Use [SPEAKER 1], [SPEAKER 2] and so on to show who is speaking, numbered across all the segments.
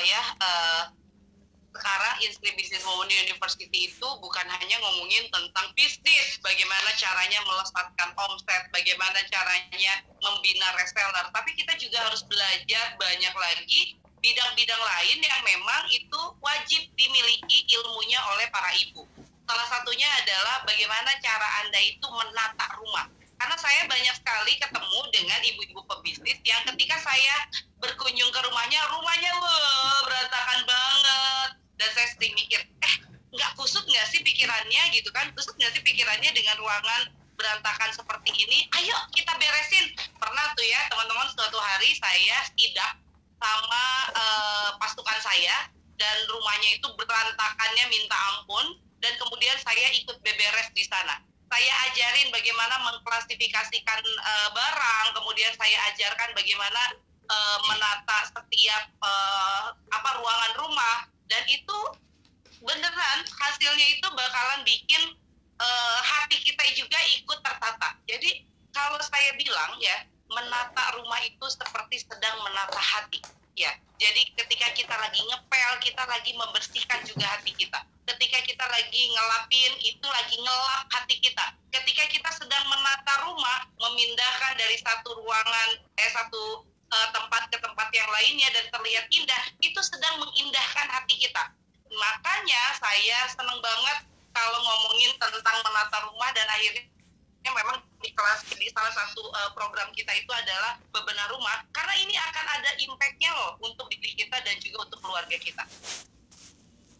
[SPEAKER 1] ya uh, sekarang Instri Business Women University itu bukan hanya ngomongin tentang bisnis, bagaimana caranya melesatkan omset, bagaimana caranya membina reseller, tapi kita juga harus belajar banyak lagi bidang-bidang lain yang memang itu wajib dimiliki ilmunya oleh para ibu. Salah satunya adalah bagaimana cara Anda itu menata rumah. Karena saya banyak sekali ketemu dengan ibu-ibu pebisnis yang ketika saya berkunjung ke rumahnya, rumahnya wah, berantakan banget. Dan saya sering mikir, eh nggak kusut nggak sih pikirannya gitu kan? Kusut nggak sih pikirannya dengan ruangan berantakan seperti ini? Ayo kita beresin. Pernah tuh ya teman-teman suatu hari saya tidak sama uh, pasukan saya dan rumahnya itu berantakannya minta ampun dan kemudian saya ikut beberes di sana. Saya ajarin bagaimana mengklasifikasikan uh, barang, kemudian saya ajarkan bagaimana uh, menata setiap uh, apa ruangan rumah. Dan itu beneran hasilnya itu bakalan bikin uh, hati kita juga ikut tertata. Jadi kalau saya bilang ya menata rumah itu seperti sedang menata hati. Ya jadi ketika kita lagi ngepel kita lagi membersihkan juga hati kita ketika kita lagi ngelapin itu lagi ngelap hati kita. Ketika kita sedang menata rumah memindahkan dari satu ruangan eh satu uh, tempat ke tempat yang lainnya dan terlihat indah itu sedang mengindahkan hati kita. Makanya saya seneng banget kalau ngomongin tentang menata rumah dan akhirnya memang di kelas di salah satu uh, program kita itu adalah bebenah rumah. Karena ini akan ada impactnya loh untuk diri kita dan juga untuk keluarga kita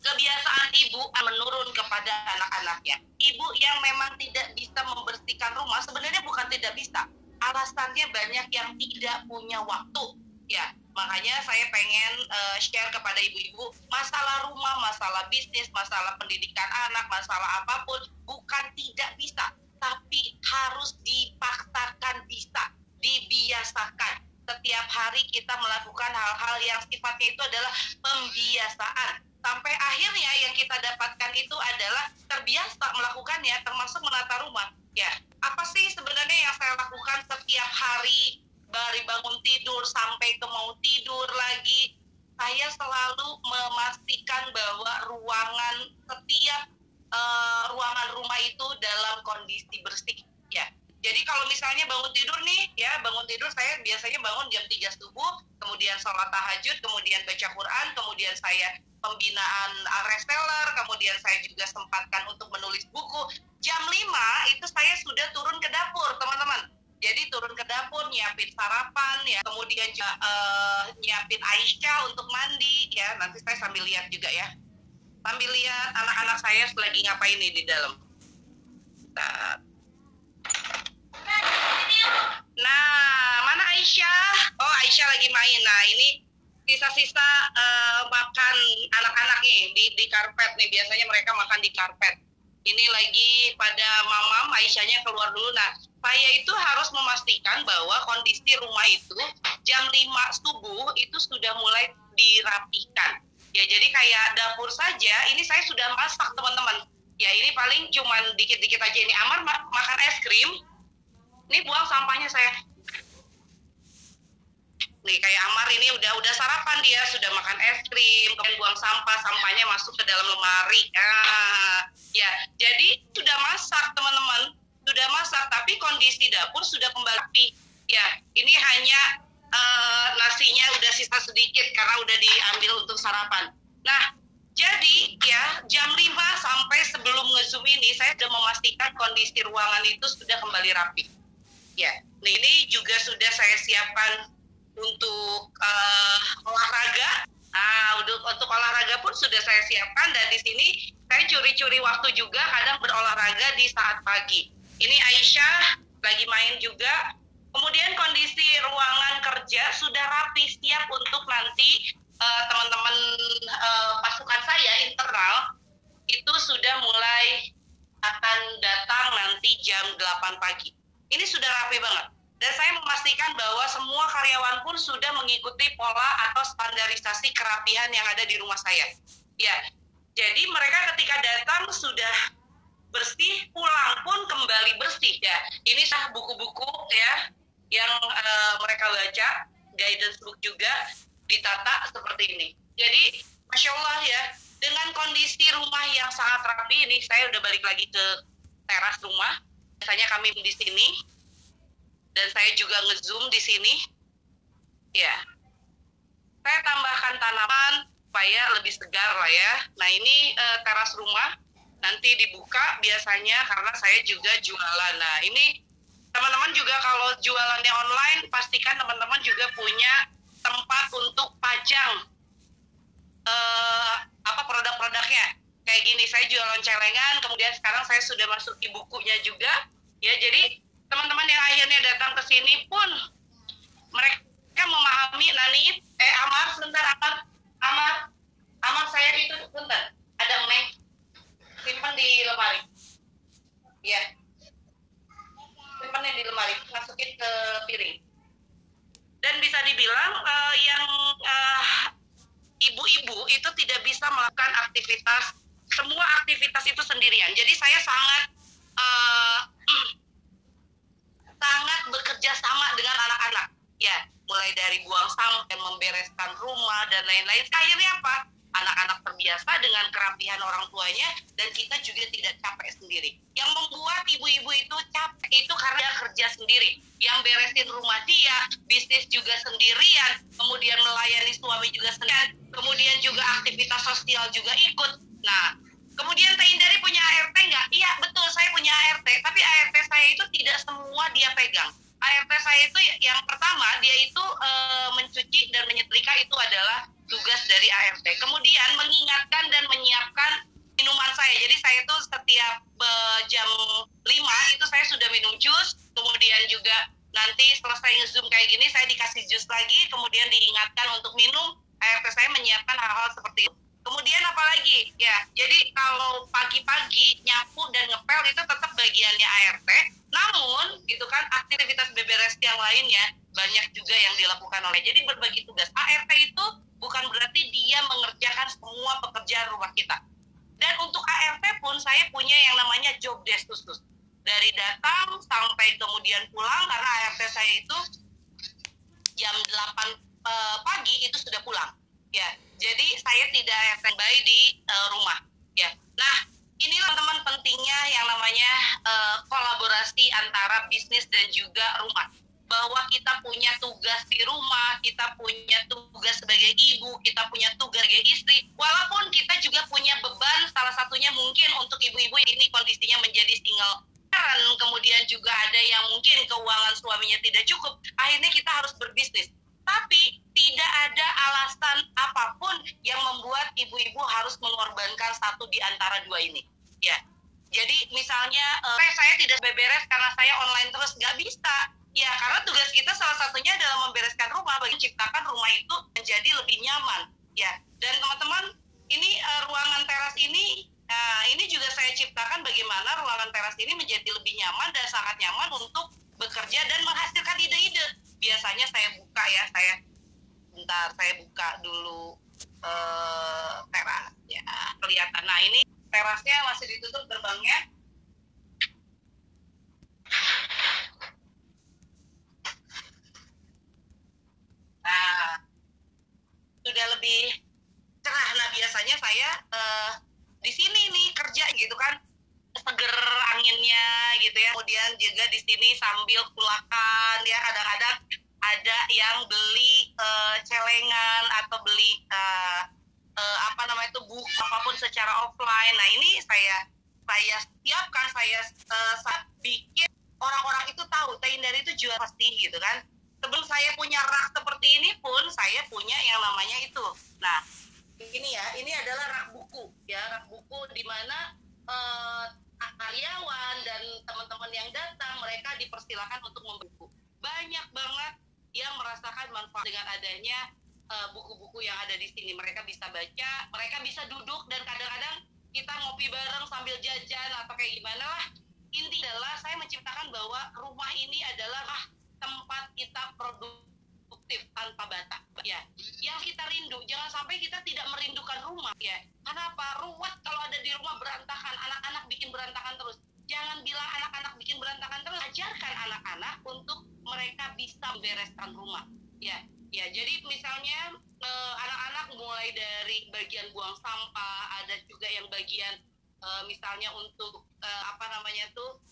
[SPEAKER 1] kebiasaan ibu menurun kepada anak-anaknya ibu yang memang tidak bisa membersihkan rumah sebenarnya bukan tidak bisa alasannya banyak yang tidak punya waktu ya makanya saya pengen uh, share kepada ibu-ibu masalah rumah masalah bisnis masalah pendidikan anak masalah apa pun bukan tidak bisa tapi harus dipaksakan bisa, dibiasakan. Setiap hari kita melakukan hal-hal yang sifatnya itu adalah pembiasaan. Sampai akhirnya yang kita dapatkan itu adalah terbiasa melakukannya, termasuk menata rumah. Ya, apa sih sebenarnya yang saya lakukan setiap hari dari bangun tidur sampai ke mau tidur lagi? Saya selalu memastikan bahwa ruangan setiap uh, ruangan rumah itu dalam kondisi bersih ya jadi kalau misalnya bangun tidur nih ya bangun tidur saya biasanya bangun jam 3 subuh kemudian sholat tahajud kemudian baca Quran kemudian saya pembinaan reseller kemudian saya juga sempatkan untuk menulis buku. Jam 5 itu saya sudah turun ke dapur teman-teman. Jadi turun ke dapur nyiapin sarapan ya. Kemudian uh, nyiapin Aisyah untuk mandi ya. Nanti saya sambil lihat juga ya. Sambil lihat anak-anak saya lagi ngapain nih di dalam. Nah, mana Aisyah? Oh, Aisyah lagi main. Nah, ini sisa-sisa uh, makan anak-anak nih di, di karpet nih. Biasanya mereka makan di karpet. Ini lagi pada mamam, Aisyahnya keluar dulu. Nah, saya itu harus memastikan bahwa kondisi rumah itu jam 5 subuh itu sudah mulai dirapikan ya jadi kayak dapur saja ini saya sudah masak teman-teman ya ini paling cuman dikit-dikit aja ini Amar ma makan es krim ini buang sampahnya saya nih kayak Amar ini udah udah sarapan dia sudah makan es krim kemudian buang sampah sampahnya masuk ke dalam lemari ah ya jadi sudah masak teman-teman sudah masak tapi kondisi dapur sudah kembali ya ini hanya uh, nasinya udah sisa sedikit karena udah diambil untuk sarapan. Nah, jadi ya jam 5 sampai sebelum ngezoom ini saya sudah memastikan kondisi ruangan itu sudah kembali rapi. Ya, ini juga sudah saya siapkan untuk uh, olahraga. Nah, untuk, untuk olahraga pun sudah saya siapkan dan di sini saya curi-curi waktu juga kadang berolahraga di saat pagi. Ini Aisyah lagi main juga Kemudian kondisi ruangan kerja sudah rapi siap untuk nanti uh, teman-teman uh, pasukan saya internal itu sudah mulai akan datang nanti jam 8 pagi. Ini sudah rapi banget. Dan saya memastikan bahwa semua karyawan pun sudah mengikuti pola atau standarisasi kerapihan yang ada di rumah saya. Ya, jadi mereka ketika datang sudah bersih, pulang pun kembali bersih ya. Ini sah buku-buku ya yang uh, mereka baca guidance book juga ditata seperti ini jadi masya Allah ya dengan kondisi rumah yang sangat rapi ini saya udah balik lagi ke teras rumah biasanya kami di sini dan saya juga ngezoom di sini ya. Saya tambahkan tanaman supaya lebih segar lah ya. Nah ini uh, teras rumah nanti dibuka biasanya karena saya juga jualan. Nah ini teman-teman juga kalau jualannya online pastikan teman-teman juga punya tempat untuk pajang uh, apa produk-produknya kayak gini saya jualan celengan kemudian sekarang saya sudah masuk di bukunya juga. Ya jadi teman-teman yang akhirnya datang ke sini pun mereka memahami nani eh Amar sebentar Amar Amar Amar saya itu sebentar ada meng simpan di lemari. Ya. Simpan di lemari masukin ke piring. Dan bisa dibilang uh, yang uh, ibu-ibu itu tidak bisa melakukan aktivitas semua aktivitas itu sendirian jadi saya sangat uh, sangat bekerja sama dengan anak-anak ya mulai dari buang sampah membereskan rumah dan lain-lain akhirnya apa anak-anak terbiasa dengan kerapihan orang tuanya dan kita juga tidak capek sendiri. Yang membuat ibu-ibu itu capek itu karena kerja sendiri. Yang beresin rumah dia, bisnis juga sendirian, kemudian melayani suami juga sendirian, kemudian juga aktivitas sosial juga ikut. Nah, kemudian Teh Indari punya ART nggak? Iya, betul saya punya ART, tapi ART saya itu tidak semua dia pegang. ART saya itu yang pertama dia itu e, mencuci dan menyetrika itu adalah tugas dari ART. Kemudian mengingatkan dan menyiapkan minuman saya. Jadi saya tuh setiap uh, jam 5 itu saya sudah minum jus, kemudian juga nanti selesai zoom kayak gini saya dikasih jus lagi, kemudian diingatkan untuk minum. ART saya menyiapkan hal-hal seperti itu. Kemudian apalagi ya, jadi kalau pagi-pagi nyapu dan ngepel itu tetap bagiannya ART. Namun gitu kan aktivitas beberes yang lainnya banyak juga yang dilakukan oleh. Jadi berbagi tugas. ART itu bukan berarti dia mengerjakan semua pekerjaan rumah kita. Dan untuk ART pun saya punya yang namanya job desk khusus. Dari datang sampai kemudian pulang karena ART saya itu jam 8 uh, eh, pagi itu sudah pulang. Ya, jadi saya tidak bayi di uh, rumah. Ya, nah inilah teman-teman pentingnya yang namanya uh, kolaborasi antara bisnis dan juga rumah bahwa kita punya tugas di rumah, kita punya tugas sebagai ibu, kita punya tugas sebagai istri. Walaupun kita juga punya beban, salah satunya mungkin untuk ibu-ibu ini kondisinya menjadi single kemudian juga ada yang mungkin keuangan suaminya tidak cukup, akhirnya kita harus berbisnis. Tapi tidak ada alasan apa pun yang membuat ibu-ibu harus mengorbankan satu di antara dua ini. Ya, jadi misalnya uh, saya tidak beberes karena saya online terus, nggak bisa Ya, karena tugas kita salah satunya adalah membereskan rumah, bagi menciptakan rumah itu menjadi lebih nyaman. Ya, dan teman-teman, ini uh, ruangan teras ini, uh, ini juga saya ciptakan bagaimana ruangan teras ini menjadi lebih nyaman dan sangat nyaman untuk bekerja dan menghasilkan ide-ide. Biasanya saya buka ya, saya bentar saya buka dulu uh, teras ya kelihatan. Nah ini terasnya masih ditutup gerbangnya Nah, sudah lebih cerah. Nah, biasanya saya uh, di sini nih kerja gitu kan seger anginnya gitu ya. Kemudian juga di sini sambil kulakan ya kadang-kadang ada yang beli uh, celengan atau beli uh, uh, apa namanya itu buku apa pun secara offline. Nah, ini saya saya siapkan saya uh, saat bikin orang-orang itu tahu dari itu jual pasti gitu kan. Sebelum saya punya rak seperti ini pun saya punya yang namanya itu. Nah ini ya ini adalah rak buku ya. Rak buku di mana uh, karyawan dan teman-teman yang datang mereka dipersilakan untuk membuku banyak banget yang merasakan manfaat dengan adanya eh, buku-buku uh, yang ada di sini. Mereka bisa baca mereka bisa duduk dan kadang-kadang kita ngopi bareng sambil jajan atau kayak gimana lah. Inti adalah saya menciptakan bahwa rumah ini adalah tempat kita produktif tanpa batas ya. Yang kita rindu jangan sampai kita tidak merindukan rumah ya. Kenapa ruwet kalau ada di rumah berantakan anak-anak bikin berantakan terus. Jangan bilang anak-anak bikin berantakan terus ajarkan anak-anak untuk mereka bisa membereskan rumah ya Ya, jadi misalnya eh, anak-anak mulai dari bagian buang sampah, ada juga yang bagian eh, misalnya untuk eh, apa namanya tuh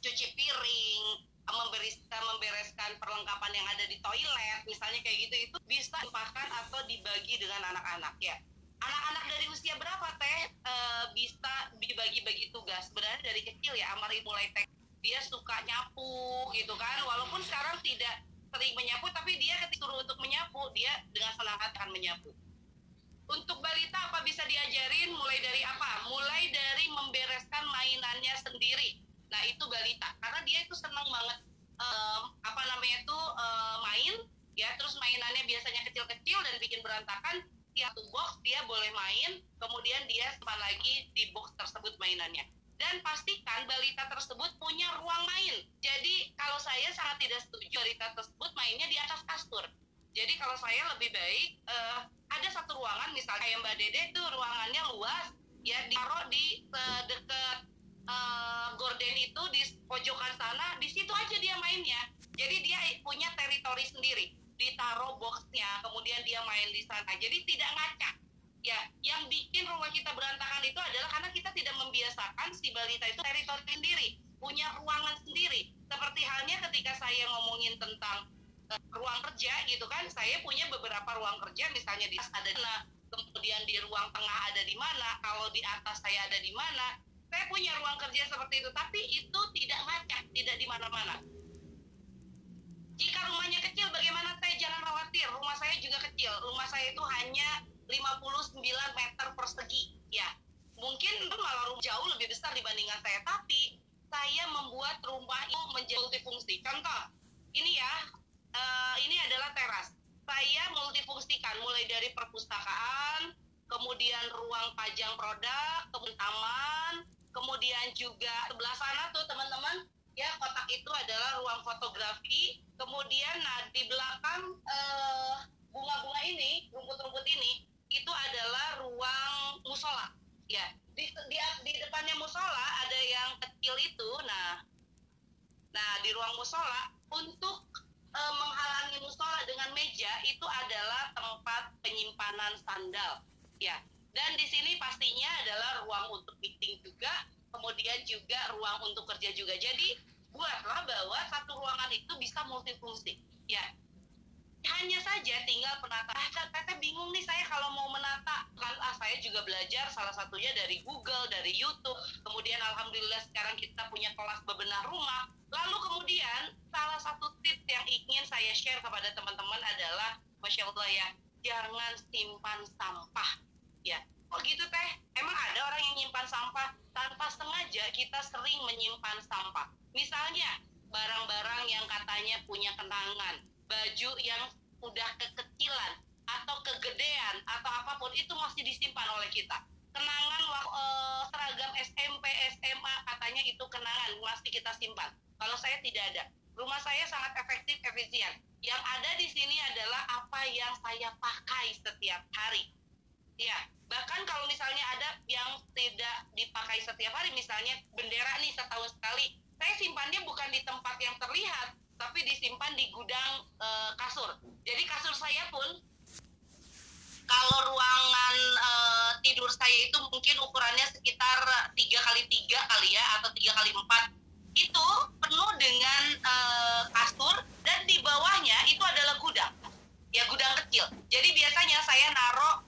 [SPEAKER 1] cuci piring, membereskan membereskan perlengkapan yang ada di toilet, misalnya kayak gitu itu bisa dipakan atau dibagi dengan anak-anak ya. Anak-anak dari usia berapa teh eh, bisa dibagi-bagi tugas? Sebenarnya dari kecil ya, Amari mulai teh dia suka nyapu gitu kan, walaupun sekarang tidak sering menyapu tapi dia ketika suruh untuk menyapu dia dengan senang hati akan menyapu. Untuk balita apa bisa diajarin? Mulai dari apa? Mulai dari membereskan mainannya sendiri. Nah itu balita. Karena dia itu senang banget um, apa namanya itu um, main ya. Terus mainannya biasanya kecil-kecil dan bikin berantakan. Tiap box dia boleh main. Kemudian dia simpan lagi di box tersebut mainannya dan pastikan balita tersebut punya ruang main. Jadi kalau saya sangat tidak setuju balita tersebut mainnya di atas kasur. Jadi kalau saya lebih baik uh, ada satu ruangan misalnya kayak Mbak Dede itu ruangannya luas ya ditaruh di dekat uh, gorden itu di pojokan sana di situ aja dia mainnya. Jadi dia punya teritori sendiri ditaruh boxnya kemudian dia main di sana. Jadi tidak ngacak ya yang bikin rumah kita berantakan itu adalah karena kita tidak membiasakan si balita itu teritori sendiri punya ruangan sendiri. Seperti halnya ketika saya ngomongin tentang uh, ruang kerja gitu kan saya punya beberapa ruang kerja misalnya di ada di mana kemudian di ruang tengah ada di mana kalau di atas saya ada di mana saya punya ruang kerja seperti itu tapi itu tidak ngacak tidak di mana-mana. Jika rumahnya kecil bagaimana saya jangan khawatir? Rumah saya juga kecil rumah saya itu hanya 59 meter persegi. Ya mungkin itu malah rumah jauh lebih besar dibandingkan saya. Tapi saya membuat rumah itu menjadi multifungsi. Contoh ini ya uh, ini adalah teras. Saya multifungsikan mulai dari perpustakaan kemudian ruang pajang produk kemudian taman kemudian juga sebelah sana tuh teman-teman ya kotak itu adalah ruang fotografi. Kemudian nah di belakang uh, bunga-bunga ini rumput-rumput ini itu adalah ruang musola. Ya di, di, di depannya musola ada yang kecil itu. Nah nah di ruang musola untuk e, menghalangi musola dengan meja itu adalah tempat penyimpanan sandal. Ya dan di sini pastinya adalah ruang untuk meeting juga kemudian juga ruang untuk kerja juga. Jadi buatlah bahwa satu ruangan itu bisa multifungsi. Ya hanya saja tinggal penata ah teteh bingung nih saya kalau mau menata kan ah saya juga belajar salah satunya dari Google dari YouTube. Kemudian alhamdulillah sekarang kita punya kelas bebenah rumah. Lalu kemudian salah satu tips yang ingin saya share kepada teman-teman adalah masya Allah ya jangan simpan sampah. Ya oh gitu teh? Emang ada orang yang nyimpan sampah tanpa sengaja kita sering menyimpan sampah? Misalnya barang-barang yang katanya punya kenangan baju yang udah kekecilan atau kegedean atau apa pun itu masih disimpan oleh kita. Kenangan uh, seragam SMP SMA katanya itu kenangan masih kita simpan. Kalau saya tidak ada. Rumah saya sangat efektif efisien. Yang ada di sini adalah apa yang saya pakai setiap hari. Ya bahkan kalau misalnya ada yang tidak dipakai setiap hari misalnya bendera nih setahun sekali saya simpannya bukan di tempat yang terlihat tapi disimpan di gudang e, kasur. Jadi kasur saya pun kalau ruangan e, tidur saya itu mungkin ukurannya sekitar tiga kali tiga kali ya atau tiga kali empat. Itu penuh dengan e, kasur dan di bawahnya itu adalah gudang. Ya gudang kecil. Jadi biasanya saya naruh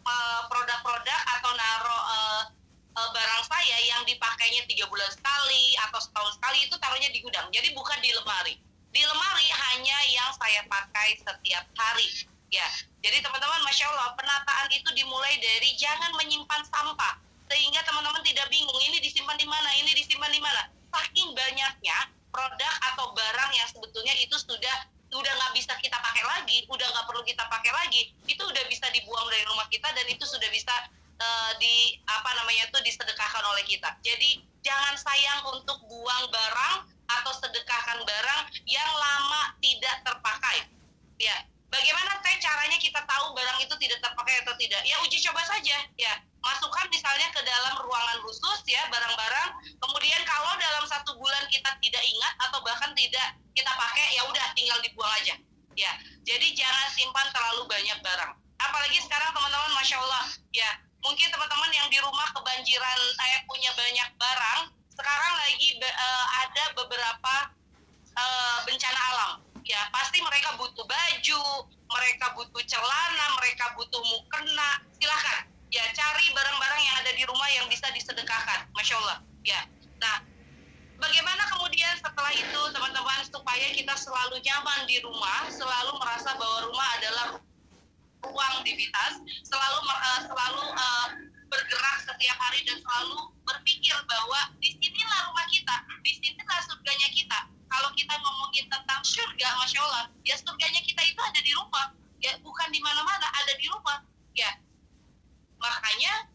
[SPEAKER 1] produk-produk atau naruh e, e, barang saya yang dipakainya tiga bulan sekali atau setahun sekali itu taruhnya di gudang. Jadi bukan di lemari di lemari hanya yang saya pakai setiap hari. Ya jadi teman-teman masya Allah penataan itu dimulai dari jangan menyimpan sampah sehingga teman-teman tidak bingung ini disimpan di mana ini disimpan di mana. Saking banyaknya produk atau barang yang sebetulnya itu sudah udah nggak bisa kita pakai lagi udah nggak perlu kita pakai lagi itu udah bisa dibuang dari rumah kita dan itu sudah bisa uh, di apa namanya itu disedekahkan oleh kita. Jadi jangan sayang untuk buang barang atau sedekahkan barang yang lama tidak terpakai. Ya, bagaimana teh caranya kita tahu barang itu tidak terpakai atau tidak? Ya uji coba saja, ya. Masukkan misalnya ke dalam ruangan khusus ya barang-barang. Kemudian kalau dalam satu bulan kita tidak ingat atau bahkan tidak kita pakai, ya udah tinggal dibuang aja. Ya, jadi jangan simpan terlalu banyak barang. Apalagi sekarang teman-teman, masya Allah, ya mungkin teman-teman yang di rumah kebanjiran, saya punya banyak barang. Sekarang lagi uh, ada beberapa uh, bencana alam. Ya, pasti mereka butuh baju, mereka butuh celana, mereka butuh mukena. Silahkan, ya cari barang-barang yang ada di rumah yang bisa disedekahkan. Masya Allah. Ya, nah bagaimana kemudian setelah itu teman-teman supaya kita selalu nyaman di rumah, selalu merasa bahwa rumah adalah ruang aktivitas, selalu uh, selalu uh, bergerak setiap hari dan selalu berpikir bahwa di sinilah rumah kita, di sinilah surganya kita. Kalau kita ngomongin tentang surga, masya Allah, ya surganya kita itu ada di rumah, ya bukan di mana-mana, ada di rumah, ya. Makanya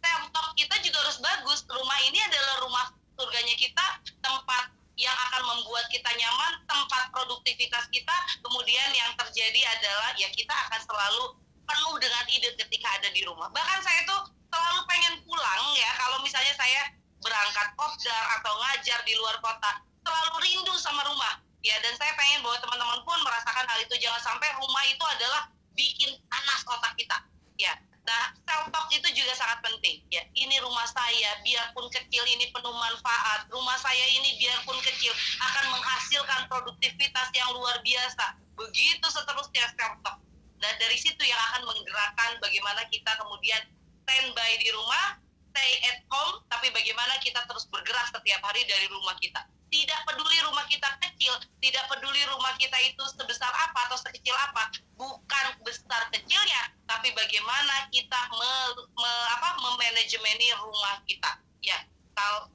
[SPEAKER 1] self kita juga harus bagus. Rumah ini adalah rumah surganya kita tempat yang akan membuat kita nyaman, tempat produktivitas kita, kemudian yang terjadi adalah ya kita akan selalu penuh dengan ide ketika ada di rumah. Bahkan saya tuh selalu pengen pulang ya kalau misalnya saya berangkat kopdar atau ngajar di luar kota, selalu rindu sama rumah. Ya dan saya pengen bahwa teman-teman pun merasakan hal itu jangan sampai rumah itu adalah bikin panas otak kita. Ya, Nah, self talk itu juga sangat penting. Ya, ini rumah saya, biarpun kecil ini penuh manfaat. Rumah saya ini biarpun kecil akan menghasilkan produktivitas yang luar biasa. Begitu seterusnya self talk. Dan dari situ yang akan menggerakkan bagaimana kita kemudian standby di rumah, stay at home, tapi bagaimana kita terus bergerak setiap hari dari rumah kita tidak peduli rumah kita kecil, tidak peduli rumah kita itu sebesar apa atau sekecil apa, bukan besar kecilnya, tapi bagaimana kita me, me, apa, memanajemeni rumah kita. Ya,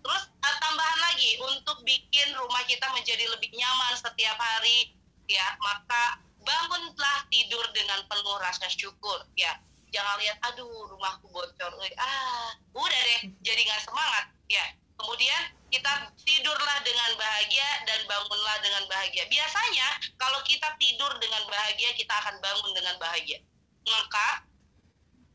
[SPEAKER 1] terus eh, tambahan lagi untuk bikin rumah kita menjadi lebih nyaman setiap hari, ya maka bangunlah tidur dengan penuh rasa syukur, ya jangan lihat aduh rumahku bocor, ah udah deh jadi nggak semangat, ya kemudian kita tidurlah dengan bahagia dan bangunlah dengan bahagia. Biasanya kalau kita tidur dengan bahagia, kita akan bangun dengan bahagia. Maka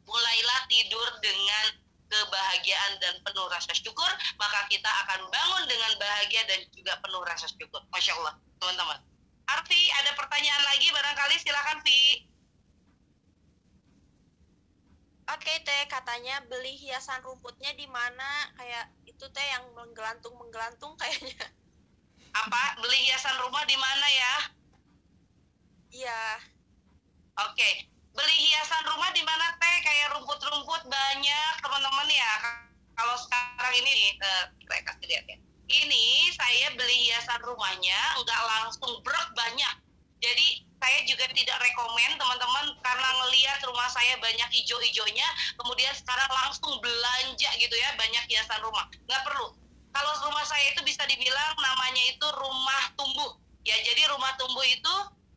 [SPEAKER 1] mulailah tidur dengan kebahagiaan dan penuh rasa syukur, maka kita akan bangun dengan bahagia dan juga penuh rasa syukur. Masya Allah, teman-teman. Arfi, ada pertanyaan lagi? Barangkali silakan Vi.
[SPEAKER 2] Oke teh, katanya beli hiasan rumputnya di mana? Kayak itu teh yang menggelantung menggelantung kayaknya.
[SPEAKER 1] Apa? Beli hiasan rumah di mana ya?
[SPEAKER 2] Iya.
[SPEAKER 1] Oke. Beli hiasan rumah di mana teh? Kayak rumput-rumput banyak teman-teman ya? Kalau sekarang ini uh, saya kasih lihat ya ini saya beli hiasan rumahnya nggak langsung brok banyak jadi saya juga tidak rekomen teman-teman karena ngelihat rumah saya banyak ijo-ijonya, kemudian sekarang langsung belanja gitu ya banyak hiasan rumah. Nggak perlu. Kalau rumah saya itu bisa dibilang namanya itu rumah tumbuh. Ya jadi rumah tumbuh itu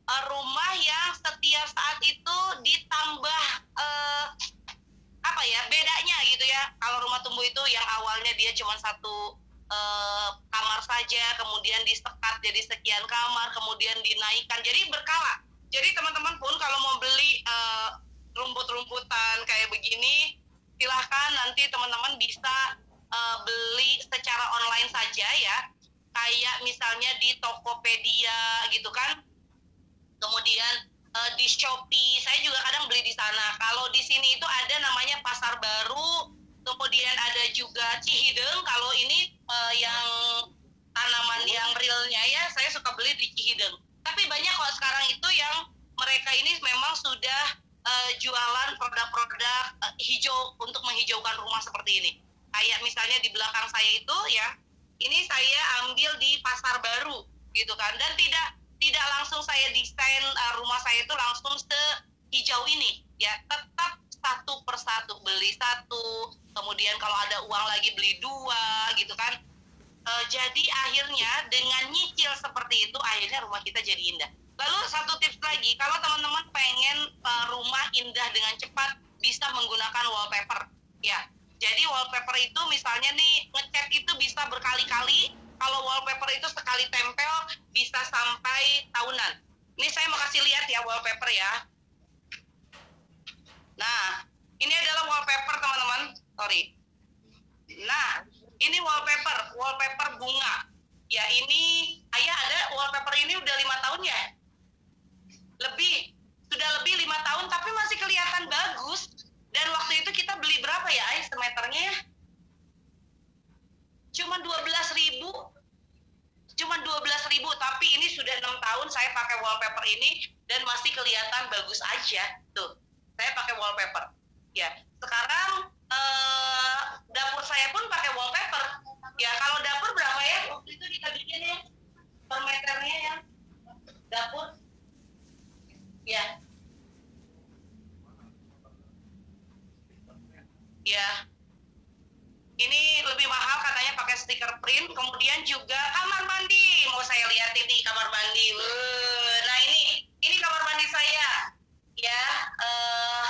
[SPEAKER 1] uh, rumah yang setiap saat itu ditambah uh, apa ya bedanya gitu ya. Kalau rumah tumbuh itu yang awalnya dia cuma satu uh, kamar saja, kemudian disekat jadi sekian kamar, kemudian dinaikkan. Jadi berkala. Jadi teman-teman pun kalau mau beli uh, rumput-rumputan kayak begini, silahkan nanti teman-teman bisa uh, beli secara online saja ya. Kayak misalnya di Tokopedia gitu kan. Kemudian di Shopee, saya juga kadang beli di sana. Kalau di sini itu ada namanya Pasar Baru, kemudian ada juga Cihideng. Kalau ini uh, yang tanaman yang realnya ya saya suka beli di Cihideng. Tapi banyak kok sekarang itu yang mereka ini memang sudah uh, jualan produk-produk uh, hijau untuk menghijaukan rumah seperti ini. Kayak misalnya di belakang saya itu ya ini saya ambil di pasar baru gitu kan. Dan tidak tidak langsung saya desain uh, rumah saya itu langsung sehijau ini. Ya tetap satu persatu beli satu kemudian kalau ada uang lagi beli dua gitu kan. E, jadi akhirnya dengan nyicil seperti itu akhirnya rumah kita jadi indah. Lalu satu tips lagi kalau teman-teman pengen e, rumah indah dengan cepat bisa menggunakan wallpaper. Ya jadi wallpaper itu misalnya nih ngecat itu bisa berkali-kali kalau wallpaper itu sekali tempel bisa sampai tahunan. Ini saya mau kasih lihat ya wallpaper ya Nah, ini adalah wallpaper teman-teman. Sorry. Nah, ini wallpaper, wallpaper bunga. Ya ini, ayah ada wallpaper ini udah lima tahun ya? lebih sudah lebih lima tahun tapi masih kelihatan bagus dan waktu itu kita beli berapa ya Ais semeternya ya cuma 12 ribu cuma 12 ribu tapi ini sudah enam tahun saya pakai wallpaper ini dan masih kelihatan bagus aja tuh pakai wallpaper. Ya sekarang eh, dapur saya pun pakai wallpaper. Ya kalau dapur berapa ya? Waktu itu kita bikin ya per meternya ya dapur. Ya. Ya. Ini lebih mahal katanya pakai stiker print kemudian juga kamar mandi. Mau saya lihat ini kamar mandi. Nah ini ini kamar mandi saya ya eh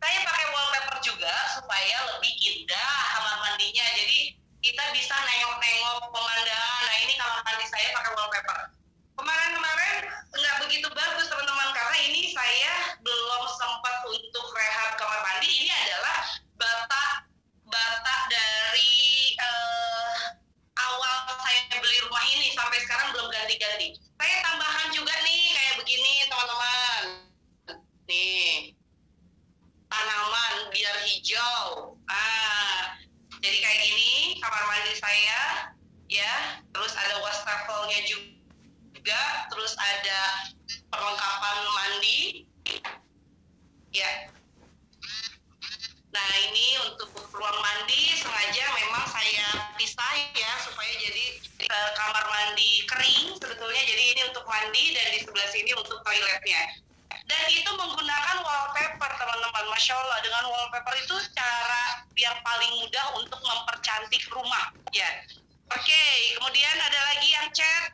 [SPEAKER 1] saya pakai wallpaper juga supaya lebih indah kamar mandinya. Jadi kita bisa nengok-nengok pemandangan. Nah ini kamar mandi saya pakai wallpaper. Kemarin-kemarin nggak begitu mandi dan di sebelah sini untuk toiletnya. Dan itu menggunakan wallpaper teman-teman. Masya Allah dengan wallpaper itu cara yang paling mudah untuk mempercantik rumah. Ya. Oke kemudian ada lagi yang cat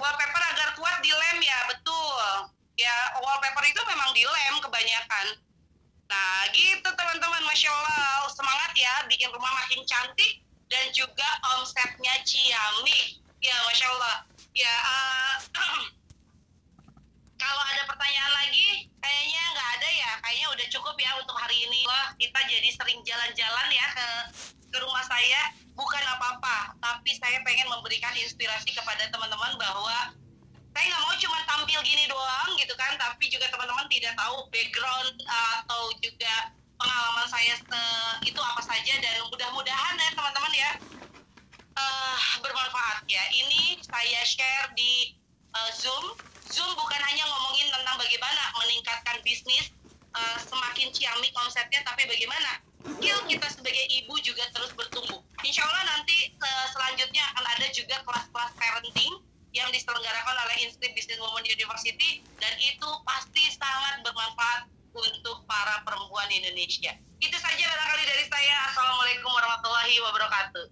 [SPEAKER 1] wallpaper agar kuat dilem ya betul. Ya wallpaper itu memang dilem kebanyakan. Nah gitu teman-teman. Masya Allah. Semangat ya bikin rumah makin cantik dan juga omsetnya ciamik. Ya Masya Allah ya eh, kalau ada pertanyaan lagi kayaknya nggak ada ya. Kayaknya udah cukup ya untuk hari ini. Wah, kita jadi sering jalan-jalan ya ke ke rumah saya. Bukan apa-apa tapi saya pengen memberikan inspirasi kepada teman-teman bahwa saya nggak mau cuma tampil gini doang gitu kan tapi juga teman-teman tidak tahu background uh, atau juga pengalaman saya itu apa saja. Dan mudah-mudahan ya teman-teman ya eh, bermanfaat ya ini saya share di uh, Zoom Zoom bukan hanya ngomongin tentang bagaimana meningkatkan bisnis uh, semakin ciamik omsetnya tapi bagaimana skill kita sebagai ibu juga terus bertumbuh Insya Allah nanti uh, selanjutnya akan ada juga kelas-kelas parenting yang diselenggarakan oleh Institute Business Women University dan itu pasti sangat bermanfaat untuk para perempuan Indonesia. Itu saja barangkali dari saya. Assalamualaikum warahmatullahi wabarakatuh.